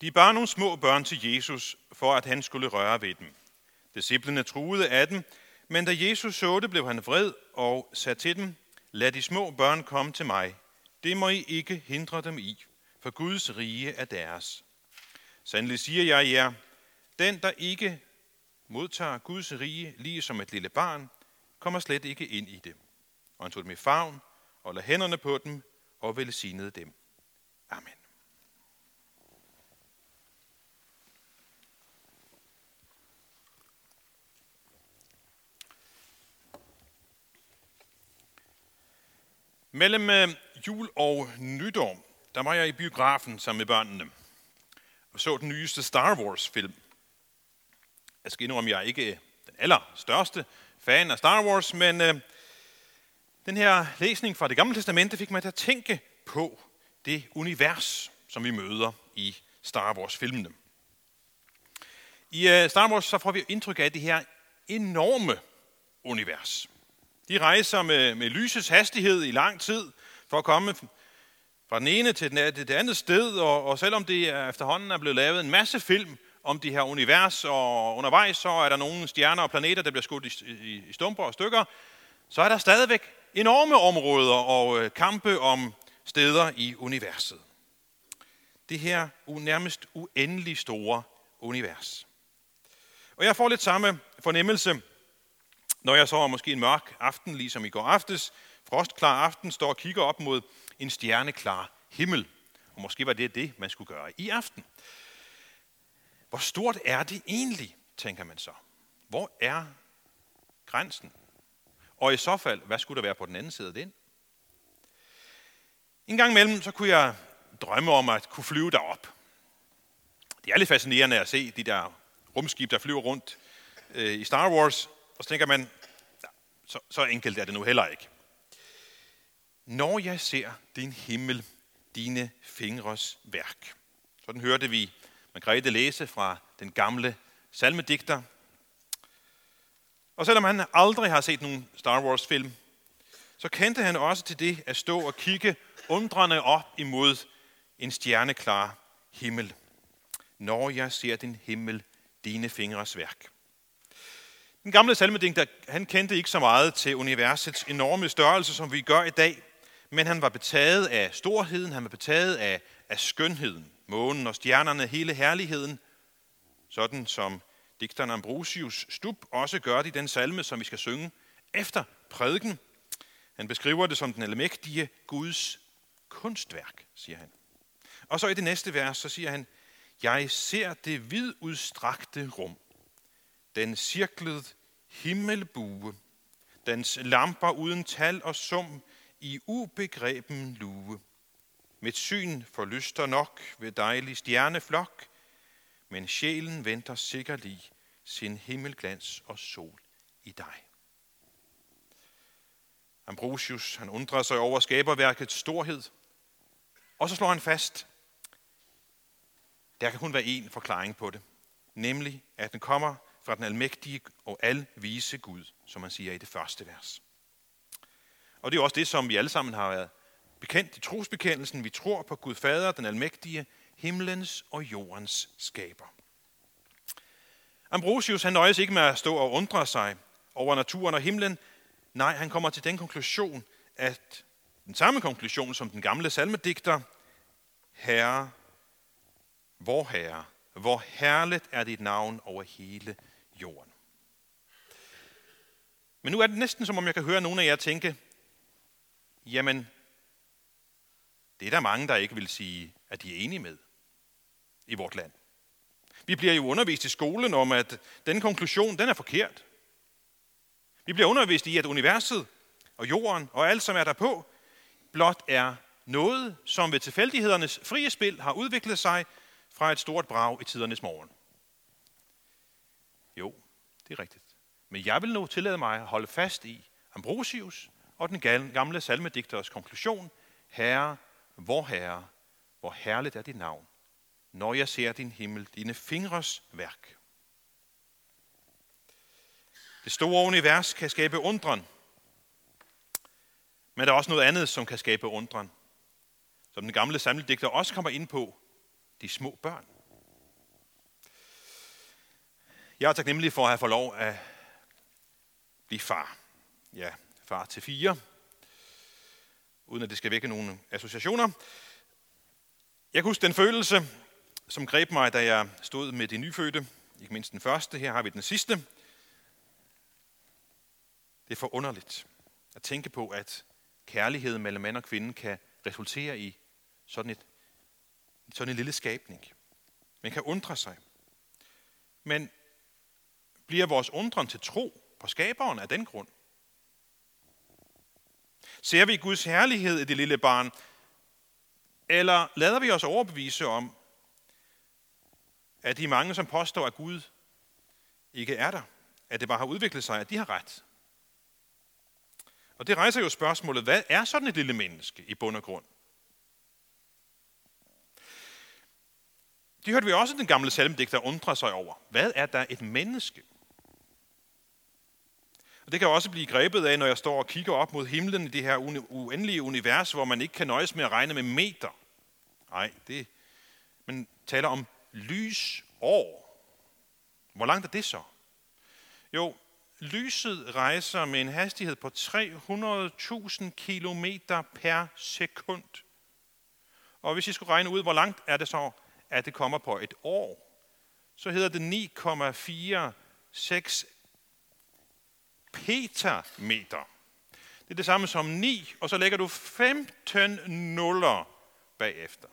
De bar nogle små børn til Jesus, for at han skulle røre ved dem. Disciplene truede af dem, men da Jesus så det, blev han vred og sagde til dem, Lad de små børn komme til mig. Det må I ikke hindre dem i, for Guds rige er deres. Sandelig siger jeg jer, den der ikke modtager Guds rige lige som et lille barn, kommer slet ikke ind i det. Og han tog dem i favn og lagde hænderne på dem og velsignede dem. Amen. Mellem øh, jul og nytår, der var jeg i biografen sammen med børnene og så den nyeste Star Wars-film. Jeg skal indrømme, at jeg er ikke øh, den allerstørste fan af Star Wars, men øh, den her læsning fra det gamle testamente fik mig til at tænke på det univers, som vi møder i Star Wars-filmene. I øh, Star Wars så får vi indtryk af det her enorme univers. De rejser med, med lysets hastighed i lang tid for at komme fra den ene til den, det andet sted, og, og selvom det er, efterhånden er blevet lavet en masse film om de her univers, og undervejs så er der nogle stjerner og planeter, der bliver skudt i, i, i stumper og stykker, så er der stadigvæk enorme områder og øh, kampe om steder i universet. Det her nærmest uendelig store univers. Og jeg får lidt samme fornemmelse, når jeg så måske en mørk aften, ligesom i går aftes, frostklar aften, står og kigger op mod en stjerneklar himmel. Og måske var det det, man skulle gøre i aften. Hvor stort er det egentlig, tænker man så. Hvor er grænsen? Og i så fald, hvad skulle der være på den anden side af den? En gang imellem, så kunne jeg drømme om at kunne flyve derop. Det er lidt fascinerende at se de der rumskib, der flyver rundt øh, i Star Wars. Og så tænker man, så, så enkelt er det nu heller ikke. Når jeg ser din himmel, dine fingres værk. Sådan hørte vi Margrethe læse fra den gamle salmedigter. Og selvom han aldrig har set nogen Star Wars-film, så kendte han også til det at stå og kigge undrende op imod en stjerneklar himmel. Når jeg ser din himmel, dine fingres værk. Den gamle salmedigter, han kendte ikke så meget til universets enorme størrelse, som vi gør i dag, men han var betaget af storheden, han var betaget af, af skønheden, månen og stjernerne, hele herligheden, sådan som digteren Ambrosius Stub også gør det i den salme, som vi skal synge efter prædiken. Han beskriver det som den almægtige Guds kunstværk, siger han. Og så i det næste vers, så siger han, Jeg ser det vidudstrakte rum, den cirklede himmelbue, dens lamper uden tal og sum, i ubegreben lue. Mit syn forlyster nok ved dejlig stjerneflok, men sjælen venter sikkerlig sin himmelglans og sol i dig. Ambrosius han undrer sig over skaberværkets storhed, og så slår han fast, der kan kun være én forklaring på det, nemlig at den kommer fra den almægtige og alvise Gud, som man siger i det første vers. Og det er også det, som vi alle sammen har været bekendt i trosbekendelsen. Vi tror på Gud Fader, den almægtige, himlens og jordens skaber. Ambrosius han nøjes ikke med at stå og undre sig over naturen og himlen. Nej, han kommer til den konklusion, at den samme konklusion som den gamle salmedigter, Herre, vor Herre, hvor herligt er dit navn over hele jorden. Men nu er det næsten som om jeg kan høre nogle af jer tænke, Jamen, det er der mange, der ikke vil sige, at de er enige med i vort land. Vi bliver jo undervist i skolen om, at den konklusion, den er forkert. Vi bliver undervist i, at universet og jorden og alt, som er derpå, blot er noget, som ved tilfældighedernes frie spil har udviklet sig fra et stort brag i tidernes morgen. Jo, det er rigtigt. Men jeg vil nu tillade mig at holde fast i Ambrosius og den gamle salmedigters konklusion, Herre, vor Herre, hvor herligt er dit navn, når jeg ser din himmel, dine fingres værk. Det store univers kan skabe undren, men der er også noget andet, som kan skabe undren. Som den gamle salmedigter også kommer ind på, de små børn. Jeg er taknemmelig for at have fået lov at blive far. Ja, far til fire. Uden at det skal vække nogle associationer. Jeg kan huske den følelse, som greb mig, da jeg stod med de nyfødte. Ikke mindst den første. Her har vi den sidste. Det er forunderligt at tænke på, at kærligheden mellem mand og kvinde kan resultere i sådan, et, sådan en lille skabning. Man kan undre sig. Men bliver vores undren til tro på skaberen af den grund? Ser vi Guds herlighed i det lille barn, eller lader vi os overbevise om, at de mange, som påstår, at Gud ikke er der, at det bare har udviklet sig, at de har ret? Og det rejser jo spørgsmålet, hvad er sådan et lille menneske i bund og grund? Det hørte vi også den gamle salmedigter undre sig over. Hvad er der et menneske? Og det kan også blive grebet af, når jeg står og kigger op mod himlen i det her uendelige univers, hvor man ikke kan nøjes med at regne med meter. Nej, det, man taler om lysår. Hvor langt er det så? Jo, lyset rejser med en hastighed på 300.000 km per sekund. Og hvis I skulle regne ud, hvor langt er det så, at det kommer på et år, så hedder det 9,46 petameter. Det er det samme som 9, og så lægger du 15 nuller bagefter.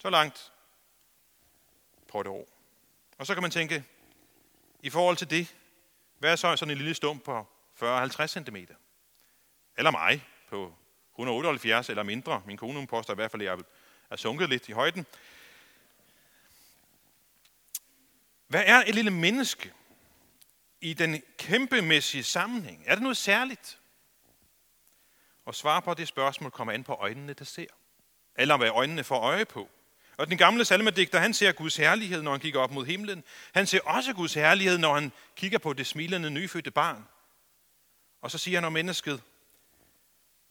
Så langt på et år. Og så kan man tænke, i forhold til det, hvad er så sådan en lille stump på 40-50 cm? Eller mig på 178 eller mindre. Min kone hun påstår i hvert fald, at jeg er sunket lidt i højden. Hvad er et lille menneske i den kæmpemæssige sammenhæng? Er det noget særligt? Og svar på det spørgsmål kommer an på øjnene, der ser. Eller hvad øjnene får øje på. Og den gamle salmedigter, han ser Guds herlighed, når han kigger op mod himlen. Han ser også Guds herlighed, når han kigger på det smilende nyfødte barn. Og så siger han om mennesket,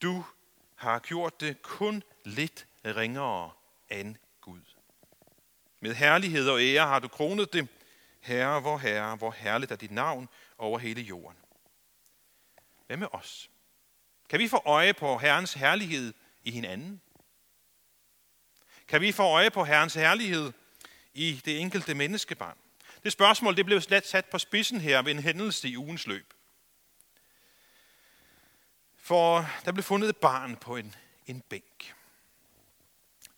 du har gjort det kun lidt ringere end Gud. Med herlighed og ære har du kronet det, Herre, hvor Herre, hvor herligt er dit navn over hele jorden. Hvad med os? Kan vi få øje på Herrens herlighed i hinanden? Kan vi få øje på Herrens herlighed i det enkelte menneskebarn? Det spørgsmål det blev slet sat på spidsen her ved en hændelse i ugens løb. For der blev fundet et barn på en, en bænk.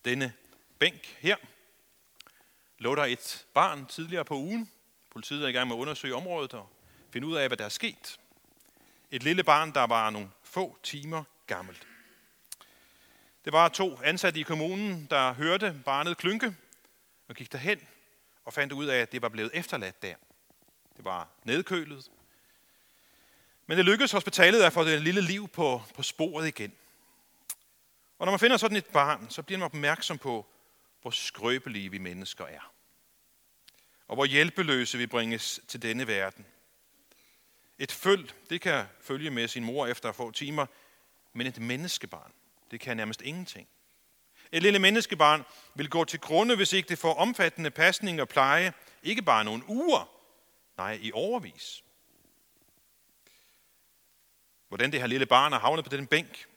Denne bænk her lå der et barn tidligere på ugen. Politiet er i gang med at undersøge området og finde ud af, hvad der er sket. Et lille barn, der var nogle få timer gammelt. Det var to ansatte i kommunen, der hørte barnet klynke og gik derhen og fandt ud af, at det var blevet efterladt der. Det var nedkølet. Men det lykkedes hospitalet at få det lille liv på, på sporet igen. Og når man finder sådan et barn, så bliver man opmærksom på, hvor skrøbelige vi mennesker er. Og hvor hjælpeløse vi bringes til denne verden. Et føl, det kan følge med sin mor efter få timer, men et menneskebarn, det kan nærmest ingenting. Et lille menneskebarn vil gå til grunde, hvis ikke det får omfattende pasning og pleje, ikke bare nogle uger, nej, i overvis. Hvordan det her lille barn er havnet på den bænk,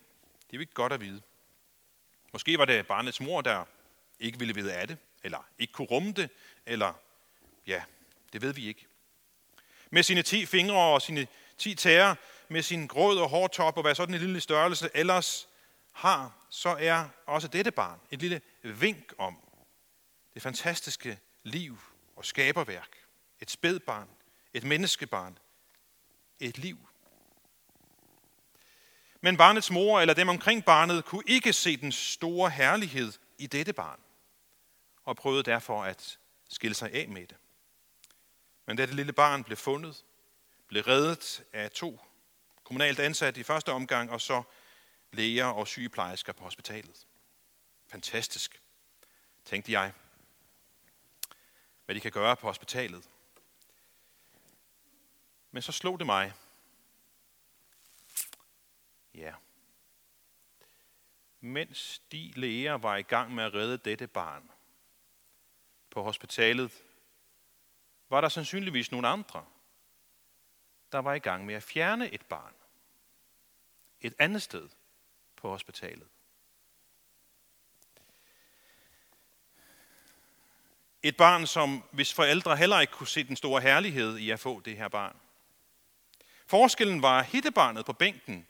det er vi ikke godt at vide. Måske var det barnets mor, der ikke ville vide af det, eller ikke kunne rumme det, eller ja, det ved vi ikke. Med sine ti fingre og sine ti tæer, med sin gråd og hårtop og hvad sådan en lille størrelse ellers har, så er også dette barn et lille vink om det fantastiske liv og skaberværk. Et spædbarn, et menneskebarn, et liv. Men barnets mor eller dem omkring barnet kunne ikke se den store herlighed i dette barn, og prøvede derfor at skille sig af med det. Men da det lille barn blev fundet, blev reddet af to kommunalt ansatte i første omgang, og så læger og sygeplejersker på hospitalet. Fantastisk, tænkte jeg, hvad de kan gøre på hospitalet. Men så slog det mig. Ja. Mens de læger var i gang med at redde dette barn på hospitalet, var der sandsynligvis nogle andre, der var i gang med at fjerne et barn. Et andet sted på hospitalet. Et barn, som hvis forældre heller ikke kunne se den store herlighed i at få det her barn. Forskellen var hittebarnet på bænken.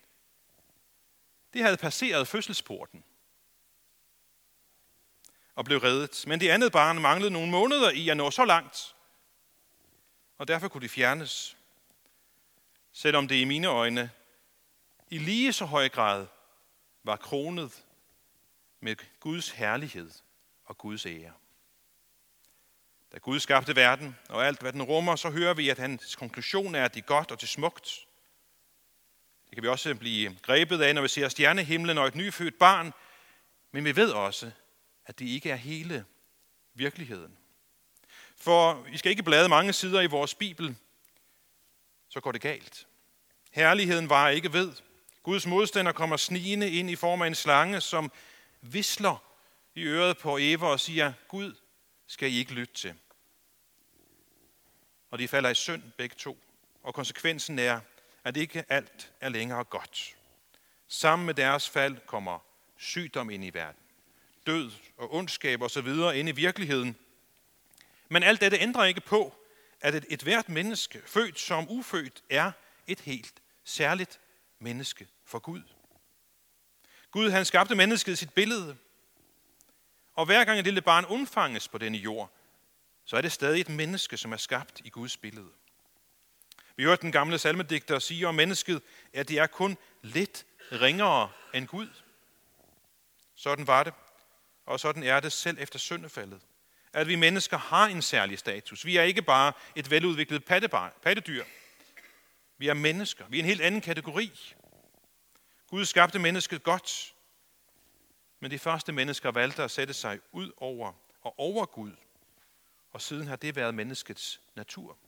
Det havde passeret fødselsporten og blev reddet. Men det andet barn manglede nogle måneder i at nå så langt, og derfor kunne de fjernes. Selvom det i mine øjne i lige så høj grad var kronet med Guds herlighed og Guds ære. Da Gud skabte verden og alt, hvad den rummer, så hører vi, at hans konklusion er, at det er godt og det er smukt. Det kan vi også blive grebet af, når vi ser stjernehimlen og et nyfødt barn. Men vi ved også, at det ikke er hele virkeligheden. For vi skal ikke blade mange sider i vores Bibel, så går det galt. Herligheden var ikke ved. Guds modstander kommer snigende ind i form af en slange, som visler i øret på Eva og siger, Gud skal I ikke lytte til. Og de falder i synd begge to. Og konsekvensen er, at ikke alt er længere godt. Sammen med deres fald kommer sygdom ind i verden. Død og ondskab og så videre ind i virkeligheden. Men alt dette ændrer ikke på, at et, et hvert menneske, født som ufødt, er et helt særligt menneske for Gud. Gud han skabte mennesket i sit billede. Og hver gang et lille barn undfanges på denne jord, så er det stadig et menneske, som er skabt i Guds billede. Vi hørte den gamle salmedigter sige om mennesket, at det er kun lidt ringere end Gud. Sådan var det, og sådan er det selv efter syndefaldet. At vi mennesker har en særlig status. Vi er ikke bare et veludviklet pattedyr. Vi er mennesker. Vi er en helt anden kategori. Gud skabte mennesket godt, men de første mennesker valgte at sætte sig ud over og over Gud, og siden har det været menneskets natur.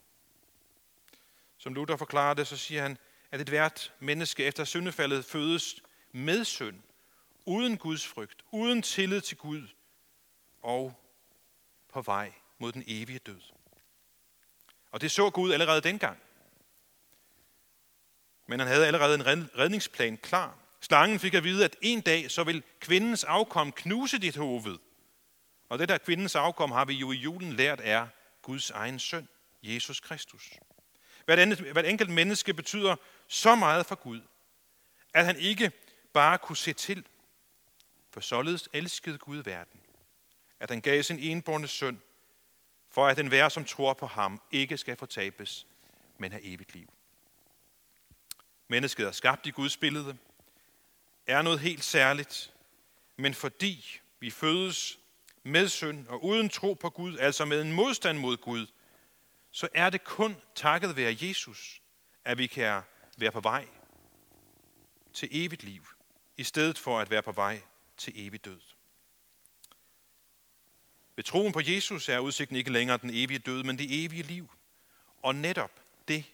Som Luther forklarer det, så siger han, at et hvert menneske efter syndefaldet fødes med synd, uden Guds frygt, uden tillid til Gud og på vej mod den evige død. Og det så Gud allerede dengang. Men han havde allerede en redningsplan klar. Slangen fik at vide, at en dag så vil kvindens afkom knuse dit hoved. Og det der kvindens afkom har vi jo i julen lært er Guds egen søn, Jesus Kristus. Hvert, andet, hvert enkelt menneske betyder så meget for Gud, at han ikke bare kunne se til, for således elskede Gud verden, at han gav sin enborne søn, for at den hver, som tror på ham, ikke skal fortabes, men have evigt liv. Mennesket er skabt i Guds billede, er noget helt særligt, men fordi vi fødes med synd og uden tro på Gud, altså med en modstand mod Gud, så er det kun takket være Jesus, at vi kan være på vej til evigt liv, i stedet for at være på vej til evig død. Ved troen på Jesus er udsigten ikke længere den evige død, men det evige liv. Og netop det,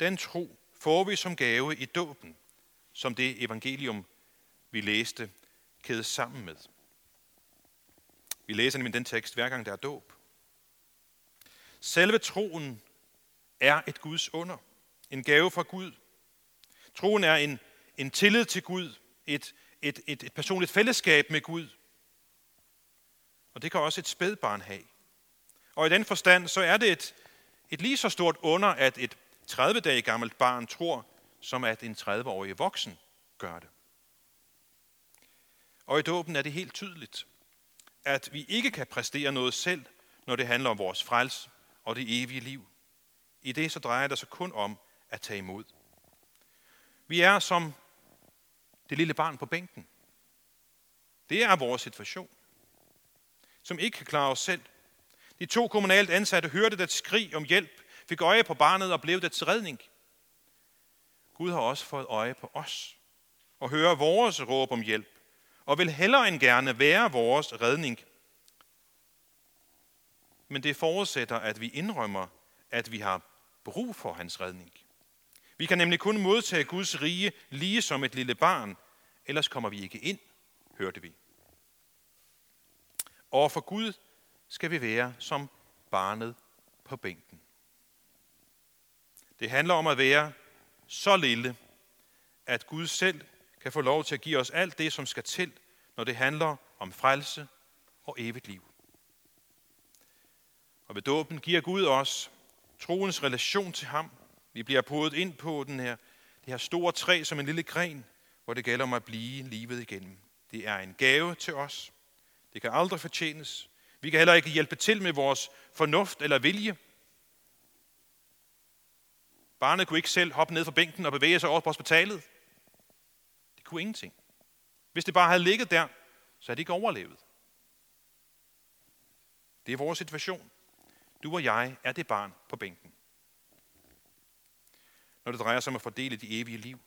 den tro, får vi som gave i dåben, som det evangelium, vi læste, kædes sammen med. Vi læser nemlig den tekst hver gang der er dåb. Selve troen er et Guds under, en gave fra Gud. Troen er en, en tillid til Gud, et, et, et, et personligt fællesskab med Gud. Og det kan også et spædbarn have. Og i den forstand, så er det et, et lige så stort under, at et 30 dage gammelt barn tror, som at en 30-årig voksen gør det. Og i dåben er det helt tydeligt, at vi ikke kan præstere noget selv, når det handler om vores frels og det evige liv. I det så drejer det sig kun om at tage imod. Vi er som det lille barn på bænken. Det er vores situation, som ikke kan klare os selv. De to kommunalt ansatte hørte det skrig om hjælp, fik øje på barnet og blev dets redning. Gud har også fået øje på os og hører vores råb om hjælp, og vil hellere end gerne være vores redning. Men det forudsætter, at vi indrømmer, at vi har brug for hans redning. Vi kan nemlig kun modtage Guds rige lige som et lille barn, ellers kommer vi ikke ind, hørte vi. Over for Gud skal vi være som barnet på bænken. Det handler om at være så lille, at Gud selv kan få lov til at give os alt det, som skal til, når det handler om frelse og evigt liv. Og ved dåben giver Gud os troens relation til ham. Vi bliver podet ind på den her, det her store træ som en lille gren, hvor det gælder om at blive livet igennem. Det er en gave til os. Det kan aldrig fortjenes. Vi kan heller ikke hjælpe til med vores fornuft eller vilje. Barnet kunne ikke selv hoppe ned fra bænken og bevæge sig over på hospitalet. Det kunne ingenting. Hvis det bare havde ligget der, så havde det ikke overlevet. Det er vores situation. Du og jeg er det barn på bænken. Når det drejer sig om at fordele de evige liv.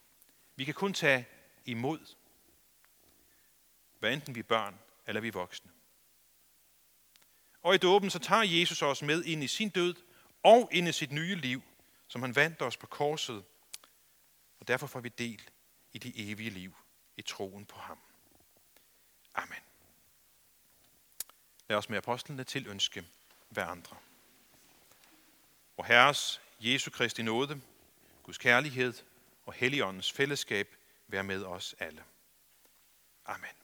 Vi kan kun tage imod, hvad enten vi er børn eller vi er voksne. Og i dåben så tager Jesus os med ind i sin død og ind i sit nye liv, som han vandt os på korset. Og derfor får vi del i det evige liv i troen på ham. Amen. Lad os med apostlene til ønske hver andre. Og Herres Jesu Kristi nåde, Guds kærlighed og Helligåndens fællesskab være med os alle. Amen.